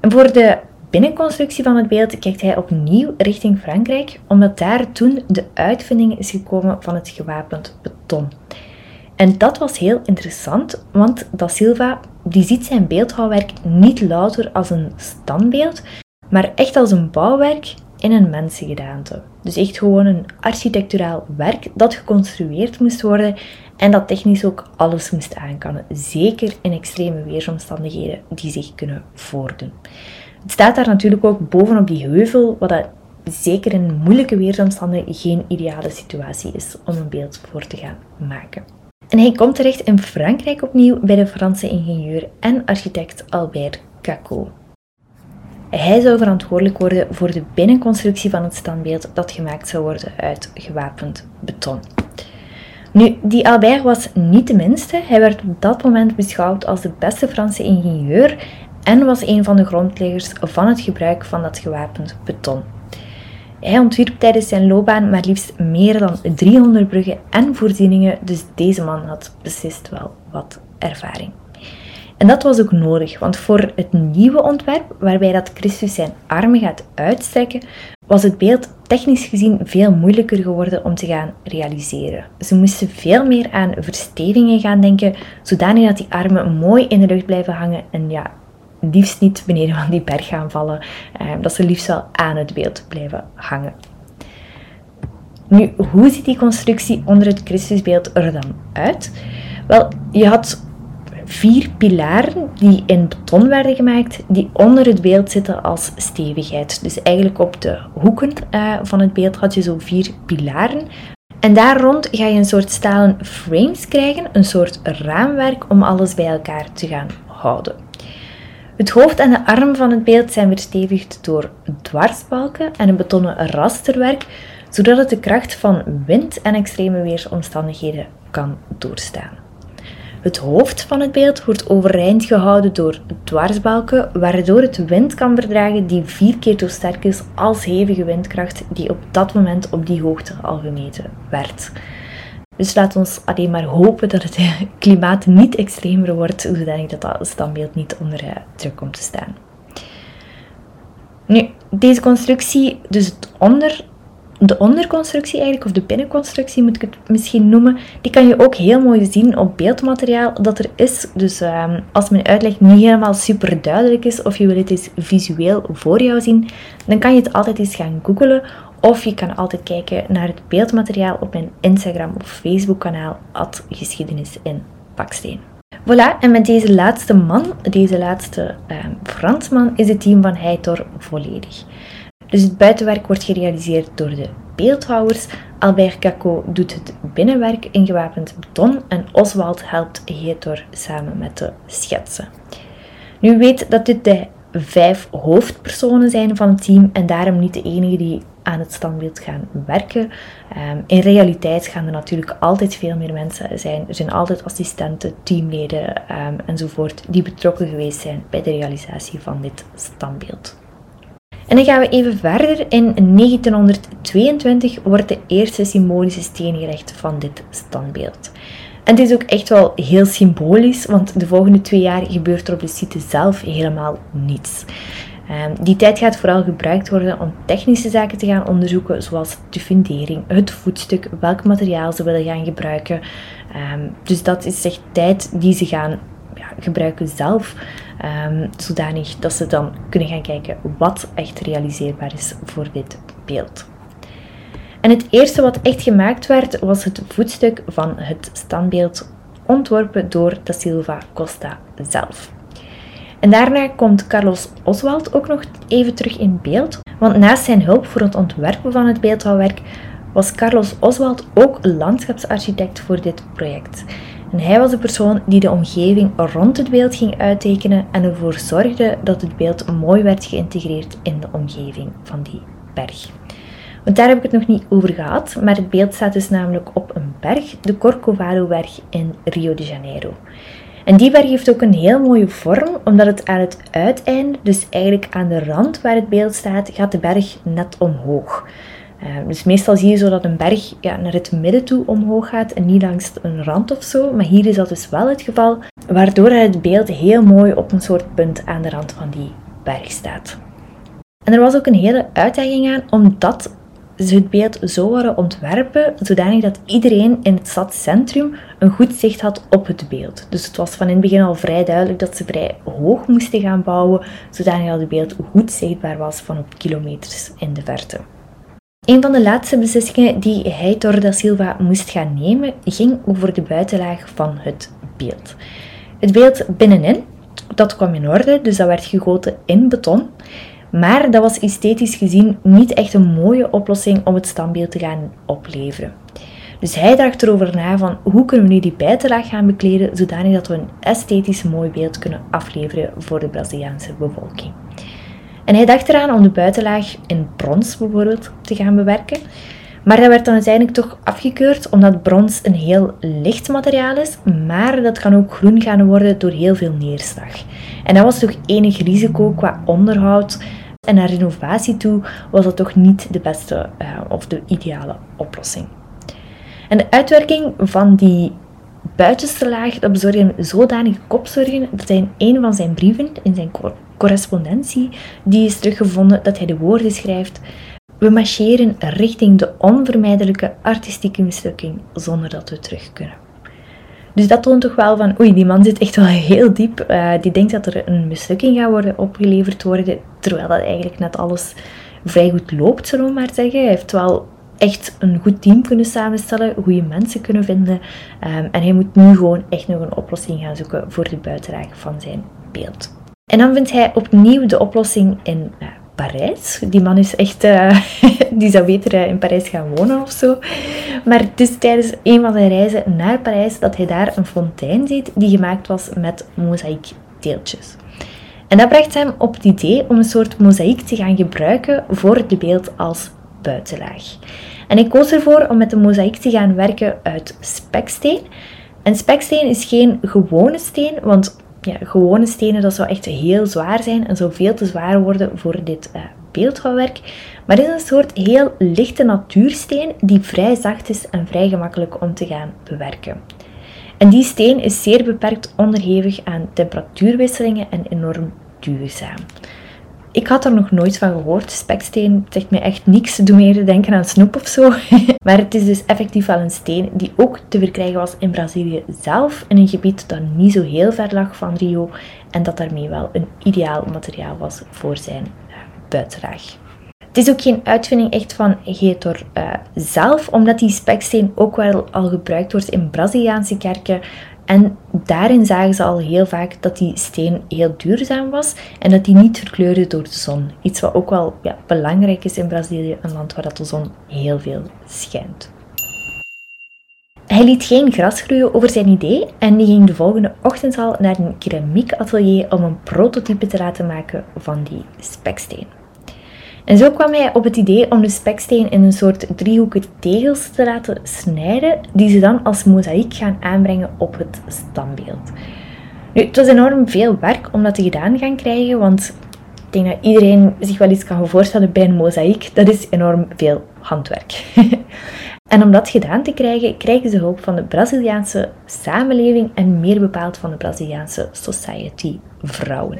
En voor de binnenconstructie van het beeld kijkt hij opnieuw richting Frankrijk, omdat daar toen de uitvinding is gekomen van het gewapend beton. En dat was heel interessant, want Da Silva die ziet zijn beeldhouwwerk niet louter als een standbeeld, maar echt als een bouwwerk in een mensengedaante. Dus echt gewoon een architecturaal werk dat geconstrueerd moest worden en dat technisch ook alles moest aankannen. Zeker in extreme weersomstandigheden die zich kunnen voordoen. Het staat daar natuurlijk ook bovenop die heuvel, wat dat zeker in moeilijke weersomstandigheden geen ideale situatie is om een beeld voor te gaan maken. En hij komt terecht in Frankrijk opnieuw bij de Franse ingenieur en architect Albert Cacot. Hij zou verantwoordelijk worden voor de binnenconstructie van het standbeeld dat gemaakt zou worden uit gewapend beton. Nu, die Albert was niet de minste. Hij werd op dat moment beschouwd als de beste Franse ingenieur en was een van de grondleggers van het gebruik van dat gewapend beton. Hij ontwierp tijdens zijn loopbaan maar liefst meer dan 300 bruggen en voorzieningen, dus deze man had beslist wel wat ervaring. En dat was ook nodig, want voor het nieuwe ontwerp, waarbij dat Christus zijn armen gaat uitstrekken, was het beeld technisch gezien veel moeilijker geworden om te gaan realiseren. Ze moesten veel meer aan verstevingen gaan denken, zodanig dat die armen mooi in de lucht blijven hangen en ja, liefst niet beneden van die berg gaan vallen, eh, dat ze liefst wel aan het beeld blijven hangen. Nu, hoe ziet die constructie onder het Christusbeeld er dan uit? Wel, je had vier pilaren die in beton werden gemaakt, die onder het beeld zitten als stevigheid. Dus eigenlijk op de hoeken uh, van het beeld had je zo vier pilaren. En daar rond ga je een soort stalen frames krijgen, een soort raamwerk om alles bij elkaar te gaan houden. Het hoofd en de arm van het beeld zijn verstevigd door dwarsbalken en een betonnen rasterwerk, zodat het de kracht van wind en extreme weersomstandigheden kan doorstaan. Het hoofd van het beeld wordt overeind gehouden door dwarsbalken, waardoor het wind kan verdragen die vier keer zo sterk is als hevige windkracht die op dat moment op die hoogte al gemeten werd. Dus laat ons alleen maar hopen dat het klimaat niet extremer wordt, zodat dat, dat standbeeld niet onder eh, druk komt te staan. Nu, deze constructie, dus het onder, de onderconstructie eigenlijk, of de binnenconstructie moet ik het misschien noemen, die kan je ook heel mooi zien op beeldmateriaal dat er is. Dus ehm, als mijn uitleg niet helemaal super duidelijk is, of je wil het eens visueel voor jou zien, dan kan je het altijd eens gaan googlen of je kan altijd kijken naar het beeldmateriaal op mijn Instagram of Facebook kanaal Geschiedenis in Paksteen. Voilà, en met deze laatste man, deze laatste uh, Fransman, is het team van Heitor volledig. Dus het buitenwerk wordt gerealiseerd door de beeldhouwers. Albert Cacot doet het binnenwerk in gewapend beton en Oswald helpt Heitor samen met de schetsen. Nu weet dat dit de vijf hoofdpersonen zijn van het team en daarom niet de enige die aan het standbeeld gaan werken. Ehm, in realiteit gaan er natuurlijk altijd veel meer mensen zijn. Er zijn altijd assistenten, teamleden um, enzovoort die betrokken geweest zijn bij de realisatie van dit standbeeld. En dan gaan we even verder. In 1922 wordt de eerste symbolische steen gelegd van dit standbeeld. En het is ook echt wel heel symbolisch, want de volgende twee jaar gebeurt er op de site zelf helemaal niets. Ehm, die tijd gaat vooral gebruikt worden om technische zaken te gaan onderzoeken, zoals de fundering, het voetstuk, welk materiaal ze willen gaan gebruiken. Ehm, dus dat is echt tijd die ze gaan ja, gebruiken zelf, um, zodanig dat ze dan kunnen gaan kijken wat echt realiseerbaar is voor dit beeld. En het eerste wat echt gemaakt werd, was het voetstuk van het standbeeld, ontworpen door Da Silva Costa zelf. En daarna komt Carlos Oswald ook nog even terug in beeld, want naast zijn hulp voor het ontwerpen van het beeldhouwwerk was Carlos Oswald ook landschapsarchitect voor dit project. En hij was de persoon die de omgeving rond het beeld ging uittekenen en ervoor zorgde dat het beeld mooi werd geïntegreerd in de omgeving van die berg. Want daar heb ik het nog niet over gehad, maar het beeld staat dus namelijk op een berg, de Corcovado-berg in Rio de Janeiro. En die berg heeft ook een heel mooie vorm, omdat het aan het uiteinde, dus eigenlijk aan de rand waar het beeld staat, gaat de berg net omhoog. Uh, dus meestal zie je zo dat een berg ja, naar het midden toe omhoog gaat en niet langs een rand of zo. Maar hier is dat dus wel het geval, waardoor het beeld heel mooi op een soort punt aan de rand van die berg staat. En er was ook een hele uitdaging aan om dat het beeld zo worden ontwerpen zodanig dat iedereen in het stadscentrum een goed zicht had op het beeld. Dus het was van in het begin al vrij duidelijk dat ze vrij hoog moesten gaan bouwen, zodanig dat het beeld goed zichtbaar was van op kilometers in de verte. Een van de laatste beslissingen die Heitor da Silva moest gaan nemen, ging over de buitenlaag van het beeld. Het beeld binnenin, dat kwam in orde, dus dat werd gegoten in beton. Maar dat was esthetisch gezien niet echt een mooie oplossing om het standbeeld te gaan opleveren. Dus hij dacht erover na van hoe kunnen we nu die buitenlaag gaan bekleden zodanig dat we een esthetisch mooi beeld kunnen afleveren voor de Braziliaanse bevolking. En hij dacht eraan om de buitenlaag in brons bijvoorbeeld te gaan bewerken. Maar dat werd dan uiteindelijk toch afgekeurd, omdat brons een heel licht materiaal is, maar dat kan ook groen gaan worden door heel veel neerslag. En dat was toch enig risico qua onderhoud. En naar renovatie toe was dat toch niet de beste uh, of de ideale oplossing. En de uitwerking van die buitenste laag, dat bezorgde hem zodanige kopzorgen dat hij in een van zijn brieven, in zijn correspondentie, die is teruggevonden dat hij de woorden schrijft we marcheren richting de onvermijdelijke artistieke mislukking zonder dat we terug kunnen. Dus dat toont toch wel van, oei, die man zit echt wel heel diep. Uh, die denkt dat er een mislukking gaat worden opgeleverd worden, terwijl dat eigenlijk net alles vrij goed loopt, zullen we maar zeggen. Hij heeft wel echt een goed team kunnen samenstellen, goede mensen kunnen vinden. Um, en hij moet nu gewoon echt nog een oplossing gaan zoeken voor de buitenlaag van zijn beeld. En dan vindt hij opnieuw de oplossing in uh, Parijs. Die man is echt, uh, die zou beter uh, in Parijs gaan wonen of zo. Maar het is tijdens een van zijn reizen naar Parijs dat hij daar een fontein ziet die gemaakt was met mozaïekdeeltjes. En dat bracht hem op het idee om een soort mozaïek te gaan gebruiken voor het beeld als buitenlaag. En ik koos ervoor om met de mozaïek te gaan werken uit speksteen. En speksteen is geen gewone steen, want ja, gewone stenen, dat zou echt heel zwaar zijn en zou veel te zwaar worden voor dit uh, beeldhouwwerk. Maar het is een soort heel lichte natuursteen die vrij zacht is en vrij gemakkelijk om te gaan bewerken. En die steen is zeer beperkt onderhevig aan temperatuurwisselingen en enorm duurzaam. Ik had er nog nooit van gehoord. Speksteen zegt me echt niks. Doe meer denken aan snoep of zo. maar het is dus effectief wel een steen die ook te verkrijgen was in Brazilië zelf. In een gebied dat niet zo heel ver lag van Rio. En dat daarmee wel een ideaal materiaal was voor zijn uh, buitenlaag. Het is ook geen uitvinding echt van Getor uh, zelf, omdat die speksteen ook wel al gebruikt wordt in Braziliaanse kerken en daarin zagen ze al heel vaak dat die steen heel duurzaam was en dat die niet verkleurde door de zon. Iets wat ook wel ja, belangrijk is in Brazilië, een land waar dat de zon heel veel schijnt. Hij liet geen gras groeien over zijn idee en die ging de volgende ochtend al naar een keramiekatelier om een prototype te laten maken van die speksteen. En zo kwam hij op het idee om de speksteen in een soort driehoekige tegels te laten snijden, die ze dan als mozaïek gaan aanbrengen op het standbeeld. Nu, het was enorm veel werk om dat te gedaan gaan krijgen, want ik denk dat iedereen zich wel iets kan voorstellen bij een mozaïek. Dat is enorm veel handwerk. en om dat gedaan te krijgen, krijgen ze hulp van de Braziliaanse samenleving en meer bepaald van de Braziliaanse Society vrouwen.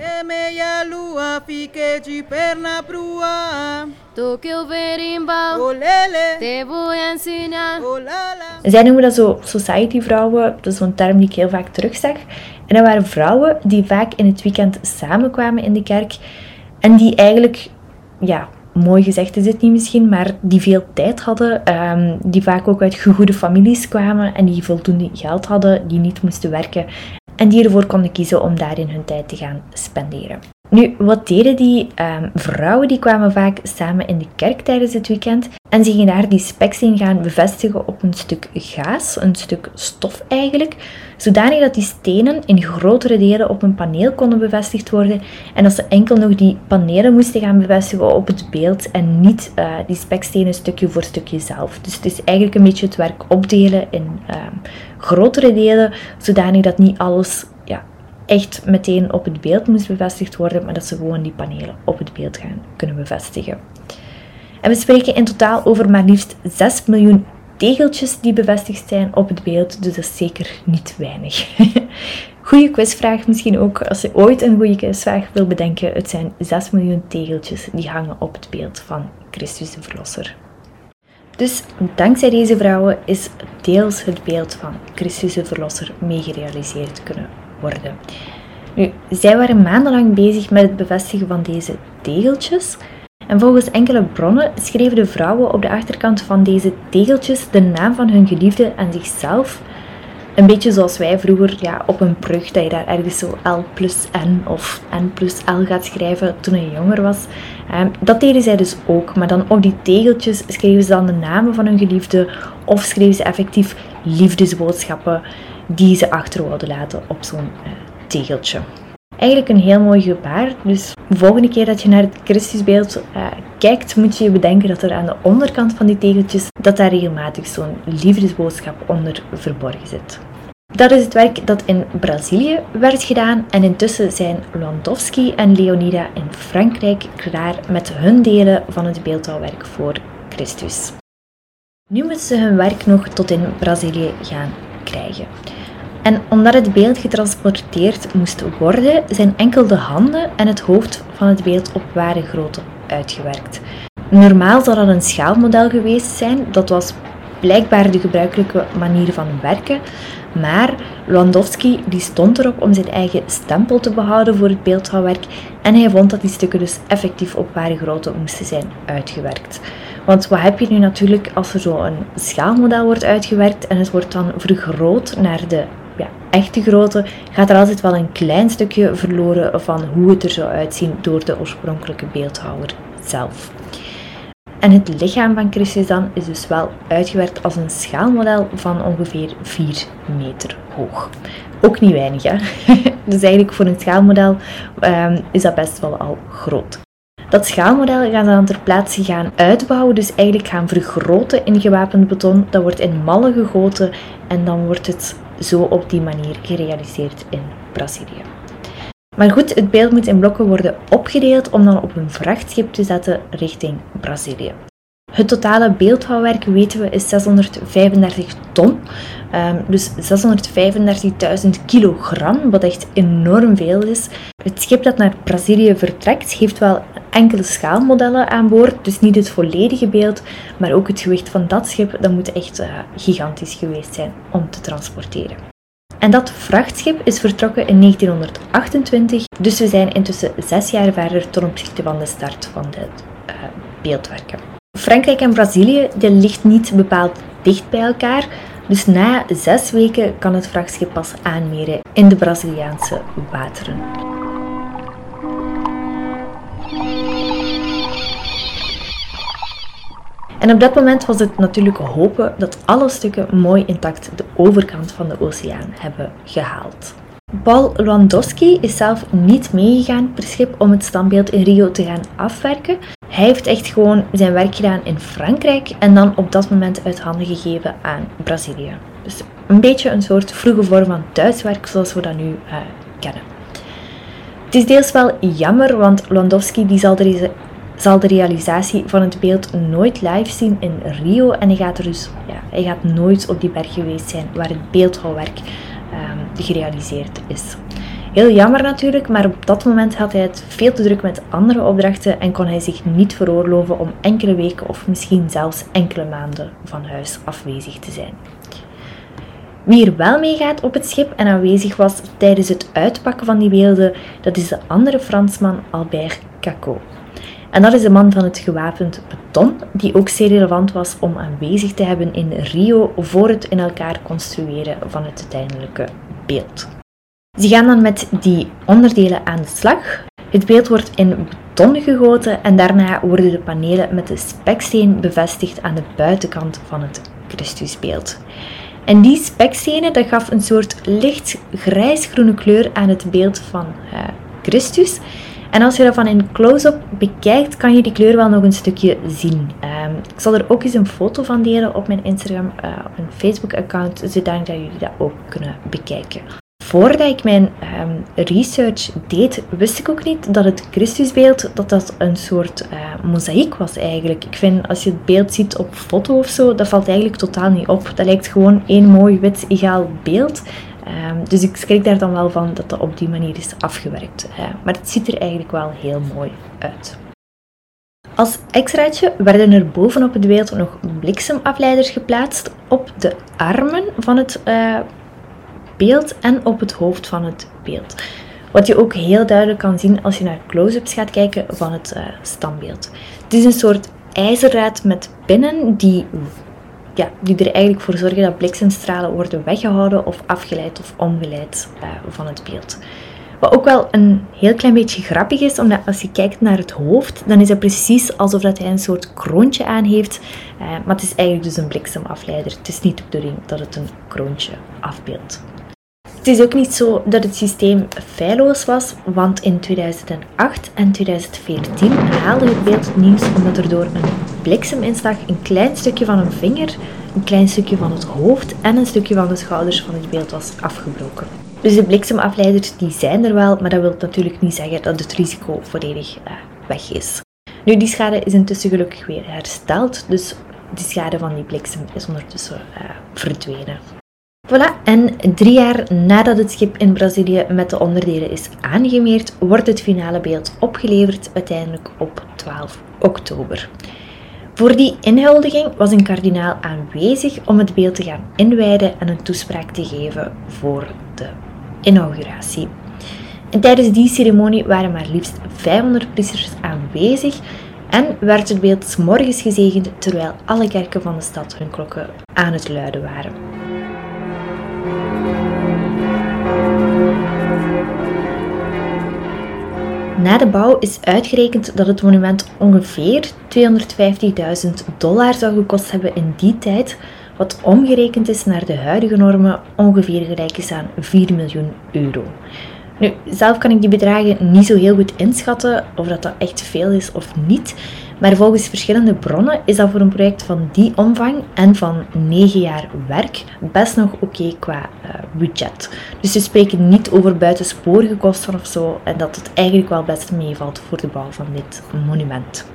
Zij noemen dat zo society vrouwen, dat is zo'n term die ik heel vaak terugzag. En dat waren vrouwen die vaak in het weekend samenkwamen in de kerk en die eigenlijk, ja, mooi gezegd is het niet misschien, maar die veel tijd hadden, um, die vaak ook uit goede families kwamen en die voldoende geld hadden, die niet moesten werken en die ervoor konden kiezen om daarin hun tijd te gaan spenderen. Nu, wat deden die um, vrouwen? Die kwamen vaak samen in de kerk tijdens het weekend en ze gingen daar die speksteen gaan bevestigen op een stuk gaas, een stuk stof eigenlijk, zodanig dat die stenen in grotere delen op een paneel konden bevestigd worden en dat ze enkel nog die panelen moesten gaan bevestigen op het beeld en niet uh, die spekstenen stukje voor stukje zelf. Dus het is eigenlijk een beetje het werk opdelen in um, grotere delen, zodanig dat niet alles ja, echt meteen op het beeld moest bevestigd worden, maar dat ze gewoon die panelen op het beeld gaan kunnen bevestigen. En we spreken in totaal over maar liefst 6 miljoen tegeltjes die bevestigd zijn op het beeld, dus dat is zeker niet weinig. Goede quizvraag misschien ook, als je ooit een goede quizvraag wil bedenken. Het zijn 6 miljoen tegeltjes die hangen op het beeld van Christus de Verlosser. Dus dankzij deze vrouwen is deels het beeld van Christus de Verlosser meegerealiseerd kunnen worden. Nu, zij waren maandenlang bezig met het bevestigen van deze tegeltjes. En volgens enkele bronnen schreven de vrouwen op de achterkant van deze tegeltjes de naam van hun geliefde en zichzelf. Een beetje zoals wij vroeger ja, op een brug, dat je daar ergens zo L plus N of N plus L gaat schrijven toen je jonger was. Ehm, dat deden zij dus ook, maar dan op die tegeltjes schreven ze dan de namen van hun geliefde of schreven ze effectief liefdesboodschappen die ze achter wilden laten op zo'n uh, tegeltje. Eigenlijk een heel mooi gebaar. Dus de volgende keer dat je naar het Christusbeeld uh, kijkt, moet je je bedenken dat er aan de onderkant van die tegeltjes, dat daar regelmatig zo'n liefdesboodschap onder verborgen zit. Dat is het werk dat in Brazilië werd gedaan en intussen zijn Landowski en Leonida in Frankrijk klaar met hun delen van het beeldhouwwerk voor Christus. Nu moeten ze hun werk nog tot in Brazilië gaan krijgen. En omdat het beeld getransporteerd moest worden, zijn enkel de handen en het hoofd van het beeld op ware grootte uitgewerkt. Normaal zou dat een schaalmodel geweest zijn, dat was blijkbaar de gebruikelijke manier van werken, maar Landowski die stond erop om zijn eigen stempel te behouden voor het beeldhouwwerk en hij vond dat die stukken dus effectief op ware grootte moesten zijn uitgewerkt. Want wat heb je nu natuurlijk als er zo een schaalmodel wordt uitgewerkt en het wordt dan vergroot naar de echte grootte, gaat er altijd wel een klein stukje verloren van hoe het er zou uitzien door de oorspronkelijke beeldhouwer zelf. En het lichaam van Christus dan is dus wel uitgewerkt als een schaalmodel van ongeveer 4 meter hoog. Ook niet weinig, hè? dus eigenlijk voor een schaalmodel um, is dat best wel al groot. Dat schaalmodel gaan ze dan ter plaatse gaan uitbouwen, dus eigenlijk gaan vergroten in gewapend beton. Dat wordt in mallen gegoten en dan wordt het zo op die manier gerealiseerd in Brazilië. Maar goed, het beeld moet in blokken worden opgedeeld om dan op een vrachtschip te zetten richting Brazilië. Het totale beeldhouwwerk, weten we, is 635 ton. Um, dus 635.000 kilogram, wat echt enorm veel is. Het schip dat naar Brazilië vertrekt, heeft wel enkele schaalmodellen aan boord. Dus niet het volledige beeld, maar ook het gewicht van dat schip, dat moet echt uh, gigantisch geweest zijn om te transporteren. En dat vrachtschip is vertrokken in 1928, dus we zijn intussen zes jaar verder ten opzichte van de start van het uh, beeldwerken. Frankrijk en Brazilië die ligt niet bepaald dicht bij elkaar, dus na zes weken kan het vrachtschip pas aanmeren in de Braziliaanse wateren. En op dat moment was het natuurlijk hopen dat alle stukken mooi intact de overkant van de oceaan hebben gehaald. Paul Lewandowski is zelf niet meegegaan per schip om het standbeeld in Rio te gaan afwerken. Hij heeft echt gewoon zijn werk gedaan in Frankrijk en dan op dat moment uit handen gegeven aan Brazilië. Dus een beetje een soort vroege vorm van thuiswerk zoals we dat nu uh, kennen. Het is deels wel jammer, want Lewandowski die zal er zal de realisatie van het beeld nooit live zien in Rio. En hij gaat er dus ja, hij gaat nooit op die berg geweest zijn waar het beeldhouwwerk um, gerealiseerd is. Heel jammer natuurlijk, maar op dat moment had hij het veel te druk met andere opdrachten en kon hij zich niet veroorloven om enkele weken of misschien zelfs enkele maanden van huis afwezig te zijn. Wie er wel meegaat op het schip en aanwezig was tijdens het uitpakken van die beelden, dat is de andere Fransman Albert Cacot. En dat is de man van het gewapend beton, die ook zeer relevant was om aanwezig te hebben in Rio voor het in elkaar construeren van het uiteindelijke beeld. Ze gaan dan met die onderdelen aan de slag. Het beeld wordt in beton gegoten en daarna worden de panelen met de speksteen bevestigd aan de buitenkant van het Christusbeeld. En die spekstenen gaf een soort licht grijsgroene kleur aan het beeld van uh, Christus. En als je dat van in close-up bekijkt, kan je die kleur wel nog een stukje zien. Um, ik zal er ook eens een foto van delen op mijn Instagram, uh, op mijn Facebook-account, zodat jullie dat ook kunnen bekijken. Voordat ik mijn um, research deed, wist ik ook niet dat het Christusbeeld dat dat een soort uh, mozaïek was eigenlijk. Ik vind als je het beeld ziet op foto of zo, dat valt eigenlijk totaal niet op. Dat lijkt gewoon één mooi wit egaal beeld. Um, dus ik schrik daar dan wel van dat dat op die manier is afgewerkt. Maar het ziet er eigenlijk wel heel mooi uit. Als extraatje werden er bovenop het beeld nog bliksemafleiders geplaatst op de armen van het uh, beeld en op het hoofd van het beeld. Wat je ook heel duidelijk kan zien als je naar close-ups gaat kijken van het uh, standbeeld. Het is een soort ijzerdraad met pinnen die ja, die er eigenlijk voor zorgen dat bliksemstralen worden weggehouden of afgeleid of omgeleid uh, van het beeld. Wat ook wel een heel klein beetje grappig is, omdat als je kijkt naar het hoofd, dan is het precies alsof dat hij een soort kroontje aan heeft. Uh, maar het is eigenlijk dus een bliksemafleider. Het is niet de bedoeling dat het een kroontje afbeeldt. Het is ook niet zo dat het systeem feilloos was, want in 2008 en 2014 haalde het beeld nieuws omdat er door een blikseminslag een klein stukje van een vinger, een klein stukje van het hoofd en een stukje van de schouders van het beeld was afgebroken. Dus de bliksemafleiders die zijn er wel, maar dat wil natuurlijk niet zeggen dat het risico volledig uh, weg is. Nu, die schade is intussen gelukkig weer hersteld, dus de schade van die bliksem is ondertussen uh, verdwenen. Voilà, en drie jaar nadat het schip in Brazilië met de onderdelen is aangemeerd, wordt het finale beeld opgeleverd, uiteindelijk op 12 oktober. Voor die inhuldiging was een kardinaal aanwezig om het beeld te gaan inwijden en een toespraak te geven voor de inauguratie. En tijdens die ceremonie waren maar liefst 500 priesters aanwezig en werd het beeld morgens gezegend terwijl alle kerken van de stad hun klokken aan het luiden waren. Na de bouw is uitgerekend dat het monument ongeveer 250.000 dollar zou gekost hebben in die tijd, wat omgerekend is naar de huidige normen ongeveer gelijk is aan 4 miljoen euro. Nu, zelf kan ik die bedragen niet zo heel goed inschatten of dat, dat echt veel is of niet. Maar volgens verschillende bronnen is dat voor een project van die omvang en van 9 jaar werk best nog oké qua uh, budget. Dus we spreken niet over buitensporige kosten of zo en dat het eigenlijk wel best meevalt voor de bouw van dit monument.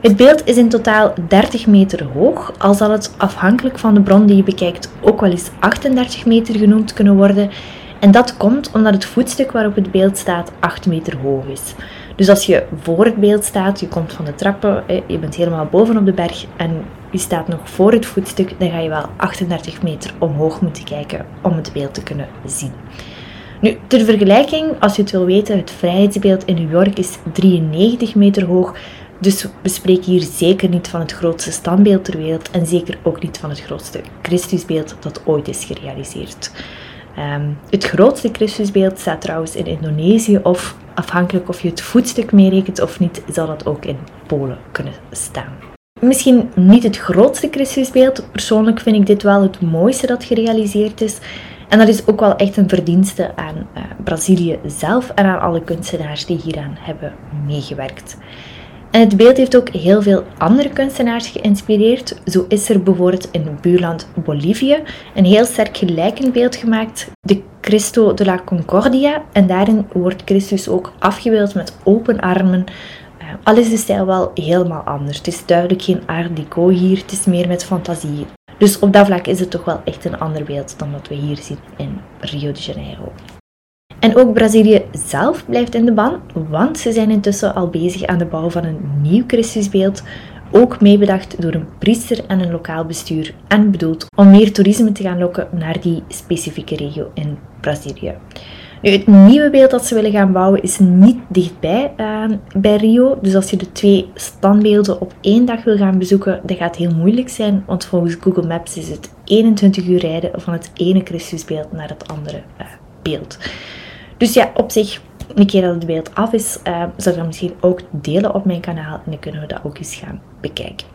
Het beeld is in totaal 30 meter hoog, al zal het afhankelijk van de bron die je bekijkt ook wel eens 38 meter genoemd kunnen worden. En dat komt omdat het voetstuk waarop het beeld staat 8 meter hoog is. Dus als je voor het beeld staat, je komt van de trappen, je bent helemaal boven op de berg en je staat nog voor het voetstuk, dan ga je wel 38 meter omhoog moeten kijken om het beeld te kunnen zien. Nu, ter vergelijking, als je het wil weten, het vrijheidsbeeld in New York is 93 meter hoog. Dus we spreken hier zeker niet van het grootste standbeeld ter wereld en zeker ook niet van het grootste Christusbeeld dat ooit is gerealiseerd. Ehm, het grootste Christusbeeld staat trouwens in Indonesië of afhankelijk of je het voetstuk meerekent of niet, zal dat ook in Polen kunnen staan. Misschien niet het grootste Christusbeeld, persoonlijk vind ik dit wel het mooiste dat gerealiseerd is. En dat is ook wel echt een verdienste aan uh, Brazilië zelf en aan alle kunstenaars die hieraan hebben meegewerkt. En het beeld heeft ook heel veel andere kunstenaars geïnspireerd. Zo is er bijvoorbeeld in buurland Bolivie een heel sterk gelijkend beeld gemaakt, de Cristo de la Concordia. En daarin wordt Christus ook afgebeeld met open armen. Uh, al is de stijl wel helemaal anders. Het is duidelijk geen art deco hier, het is meer met fantasie. Dus op dat vlak is het toch wel echt een ander beeld dan wat we hier zien in Rio de Janeiro. En ook Brazilië zelf blijft in de ban, want ze zijn intussen al bezig aan de bouw van een nieuw Christusbeeld, ook meebedacht door een priester en een lokaal bestuur en bedoeld om meer toerisme te gaan lokken naar die specifieke regio in Brazilië. Nu, het nieuwe beeld dat ze willen gaan bouwen is niet dichtbij uh, bij Rio. Dus als je de twee standbeelden op één dag wil gaan bezoeken, dat gaat heel moeilijk zijn. Want volgens Google Maps is het 21 uur rijden van het ene Christusbeeld naar het andere uh, beeld. Dus ja, op zich, een keer dat het beeld af is, uh, zal ik dat misschien ook delen op mijn kanaal en dan kunnen we dat ook eens gaan bekijken.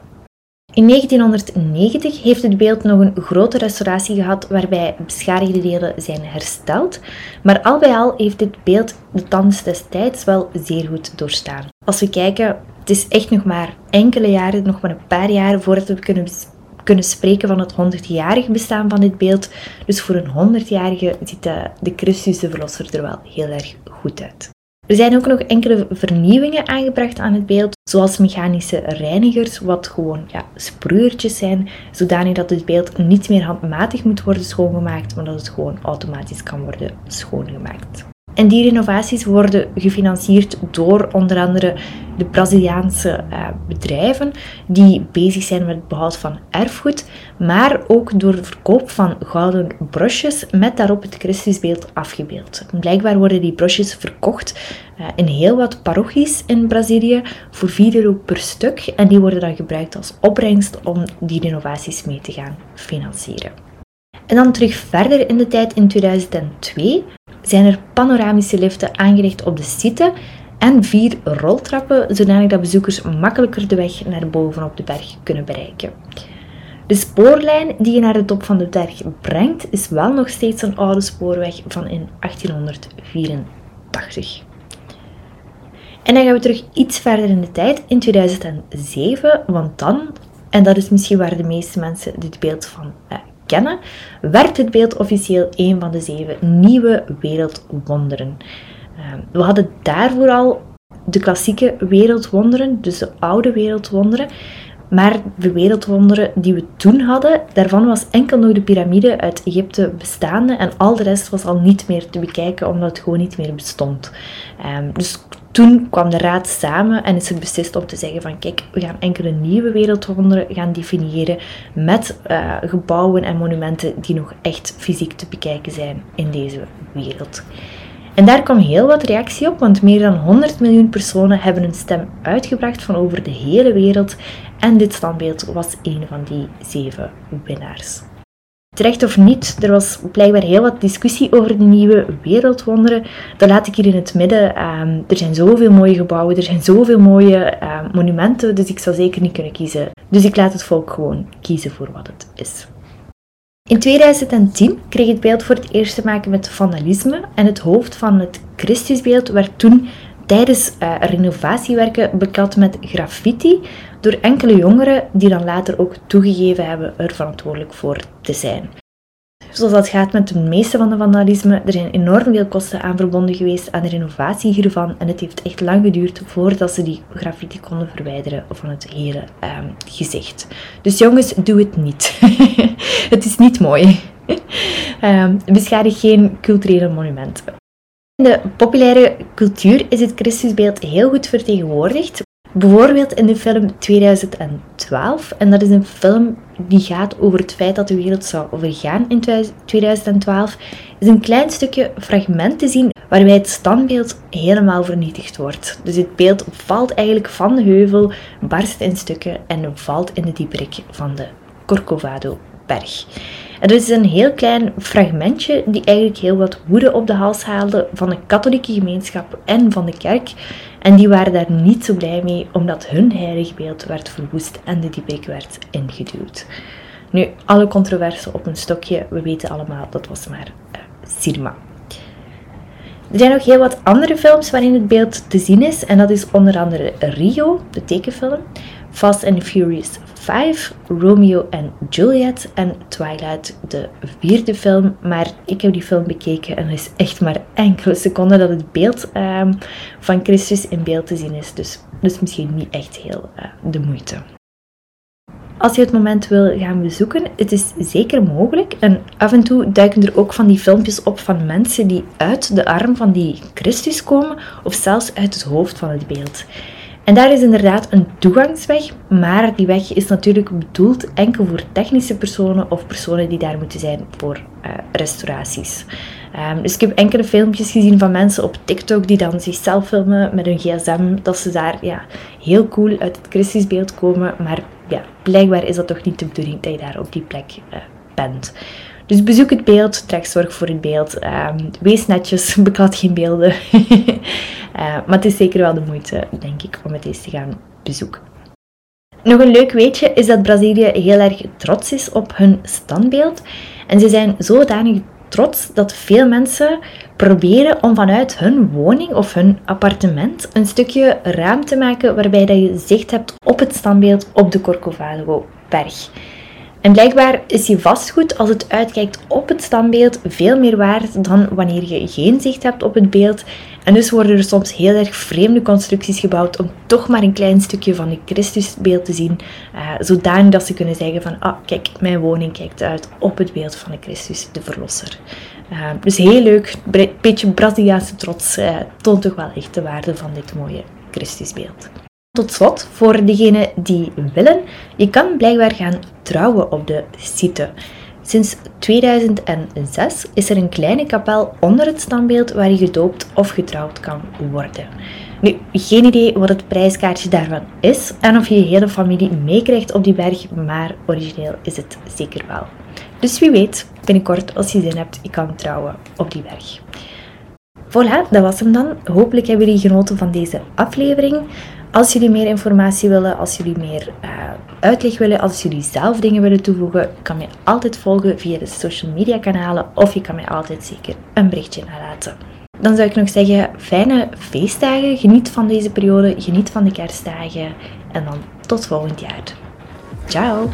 In 1990 heeft het beeld nog een grote restauratie gehad waarbij beschadigde delen zijn hersteld, maar al bij al heeft dit beeld de tand des tijds wel zeer goed doorstaan. Als we kijken, het is echt nog maar enkele jaren, nog maar een paar jaar voordat we kunnen kunnen spreken van het 100-jarig bestaan van dit beeld. Dus voor een 100-jarige ziet de, de Christus de Verlosser er wel heel erg goed uit. Er zijn ook nog enkele vernieuwingen aangebracht aan het beeld, zoals mechanische reinigers, wat gewoon ja, zijn, zodanig dat het beeld niet meer handmatig moet worden schoongemaakt, maar dat het gewoon automatisch kan worden schoongemaakt. En die renovaties worden gefinancierd door onder andere de Braziliaanse uh, bedrijven die bezig zijn met het behoud van erfgoed, maar ook door de verkoop van gouden brosjes met daarop het Christusbeeld afgebeeld. Blijkbaar worden die brosjes verkocht uh, in heel wat parochies in Brazilië voor 4 euro per stuk en die worden dan gebruikt als opbrengst om die renovaties mee te gaan financieren. En dan terug verder in de tijd in 2002 zijn er panoramische liften aangelegd op de site en vier roltrappen, zodanig dat bezoekers makkelijker de weg naar boven op de berg kunnen bereiken. De spoorlijn die je naar de top van de berg brengt, is wel nog steeds een oude spoorweg van in 1884. En dan gaan we terug iets verder in de tijd, in 2007, want dan, en dat is misschien waar de meeste mensen dit beeld van eh, werd het beeld officieel een van de zeven nieuwe wereldwonderen. Uh, we hadden daarvoor al de klassieke wereldwonderen, dus de oude wereldwonderen. Maar de wereldwonderen die we toen hadden, daarvan was enkel nog de piramide uit Egypte bestaande en al de rest was al niet meer te bekijken omdat het gewoon niet meer bestond. Um, dus toen kwam de raad samen en is er beslist om te zeggen van kijk, we gaan enkele nieuwe wereldwonderen gaan definiëren met uh, gebouwen en monumenten die nog echt fysiek te bekijken zijn in deze wereld. En daar kwam heel wat reactie op, want meer dan 100 miljoen personen hebben een stem uitgebracht van over de hele wereld. En dit standbeeld was een van die zeven winnaars. Terecht of niet, er was blijkbaar heel wat discussie over de nieuwe wereldwonderen. Dat laat ik hier in het midden. Ehm, er zijn zoveel mooie gebouwen, er zijn zoveel mooie ehm, monumenten, dus ik zou zeker niet kunnen kiezen. Dus ik laat het volk gewoon kiezen voor wat het is. In 2010 kreeg het beeld voor het eerst te maken met vandalisme en het hoofd van het Christusbeeld werd toen tijdens uh, renovatiewerken beklad met graffiti door enkele jongeren die dan later ook toegegeven hebben er verantwoordelijk voor te zijn. Zoals dat gaat met de meeste van de vandalisme, er zijn enorm veel kosten aan verbonden geweest aan de renovatie hiervan en het heeft echt lang geduurd voordat ze die graffiti konden verwijderen van het hele ehm, gezicht. Dus jongens, doe het niet. het is niet mooi. beschadig geen culturele monumenten. In de populaire cultuur is het Christusbeeld heel goed vertegenwoordigd. Bijvoorbeeld in de film 2012. En dat is een film die gaat over het feit dat de wereld zou vergaan in 2012. Is een klein stukje fragment te zien waarbij het standbeeld helemaal vernietigd wordt. Dus het beeld valt eigenlijk van de heuvel, barst in stukken en valt in de dieperik van de Corcovado-berg. En dat is een heel klein fragmentje die eigenlijk heel wat woede op de hals haalde van de katholieke gemeenschap en van de kerk. En die waren daar niet zo blij mee, omdat hun heilig beeld werd verwoest en de dieperik werd ingeduwd. Nu, alle controverse op een stokje, we weten allemaal, dat was maar uh. Er zijn nog heel wat andere films waarin het beeld te zien is, en dat is onder andere Rio, de tekenfilm, Fast and Furious 5, Romeo en Juliet en Twilight, de vierde film. Maar ik heb die film bekeken en er is echt maar enkele seconden dat het beeld um, van Christus in beeld te zien is. Dus is misschien niet echt heel uh, de moeite. Als je het moment wil gaan bezoeken, het is zeker mogelijk. En af en toe duiken er ook van die filmpjes op van mensen die uit de arm van die Christus komen of zelfs uit het hoofd van het beeld. En daar is inderdaad een toegangsweg, maar die weg is natuurlijk bedoeld enkel voor technische personen of personen die daar moeten zijn voor uh, restauraties. Um, dus ik heb enkele filmpjes gezien van mensen op TikTok die dan zichzelf filmen met hun gsm, dat ze daar ja, heel cool uit het Christusbeeld komen, maar ja, blijkbaar is dat toch niet de bedoeling dat je daar op die plek uh, bent. Dus bezoek het beeld, trek zorg voor het beeld. Um, wees netjes, beklad geen beelden. uh, maar het is zeker wel de moeite, denk ik, om het eens te gaan bezoeken. Nog een leuk weetje is dat Brazilië heel erg trots is op hun standbeeld. En ze zijn zodanig trots dat veel mensen proberen om vanuit hun woning of hun appartement een stukje ruimte te maken waarbij dat je zicht hebt op het standbeeld op de Corcovado berg. En blijkbaar is je vastgoed, als het uitkijkt op het standbeeld, veel meer waard dan wanneer je geen zicht hebt op het beeld. En dus worden er soms heel erg vreemde constructies gebouwd om toch maar een klein stukje van het Christusbeeld te zien. Uh, zodanig dat ze kunnen zeggen van, ah, kijk, mijn woning kijkt uit op het beeld van de Christus, de Verlosser. Uh, dus heel leuk, een beetje Braziliaanse trots uh, toont toch wel echt de waarde van dit mooie Christusbeeld. Tot slot, voor degenen die willen, je kan blijkbaar gaan trouwen op de site. Sinds 2006 is er een kleine kapel onder het standbeeld waar je gedoopt of getrouwd kan worden. Nu, geen idee wat het prijskaartje daarvan is en of je je hele familie meekrijgt op die berg, maar origineel is het zeker wel. Dus wie weet, binnenkort als je zin hebt, je kan trouwen op die berg. Voilà, dat was hem dan. Hopelijk hebben jullie genoten van deze aflevering. Als jullie meer informatie willen, als jullie meer uh, uitleg willen, als jullie zelf dingen willen toevoegen, kan je altijd volgen via de social media kanalen of je kan mij altijd zeker een berichtje nalaten. Dan zou ik nog zeggen, fijne feestdagen. Geniet van deze periode, geniet van de kerstdagen en dan tot volgend jaar. Ciao!